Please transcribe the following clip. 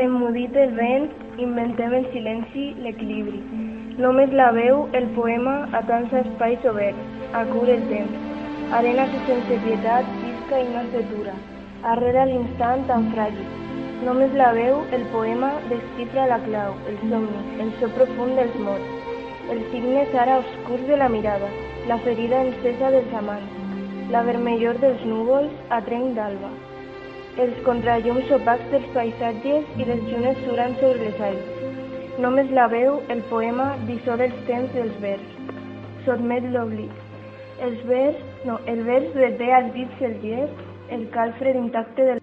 Emmudit el vent, inventem el silenci, l'equilibri. Només la veu, el poema, atansa espais oberts, acura el temps. Arena que sense pietat visca i no se dura, arrera l'instant tan fràgil. Només la veu, el poema, desxifra la clau, el somni, el so profund dels mots. Els signes ara obscurs de la mirada, la ferida encesa dels amants, la vermellor dels núvols a trenc d'alba. Els contrallums opacs dels paisatges i les llunes suran sobre les aigües. Només la veu, el poema, dissol els temps dels vers. Sotmet l'oblit. Els vers, no, el vers reté als dits el gest, el calfred intacte de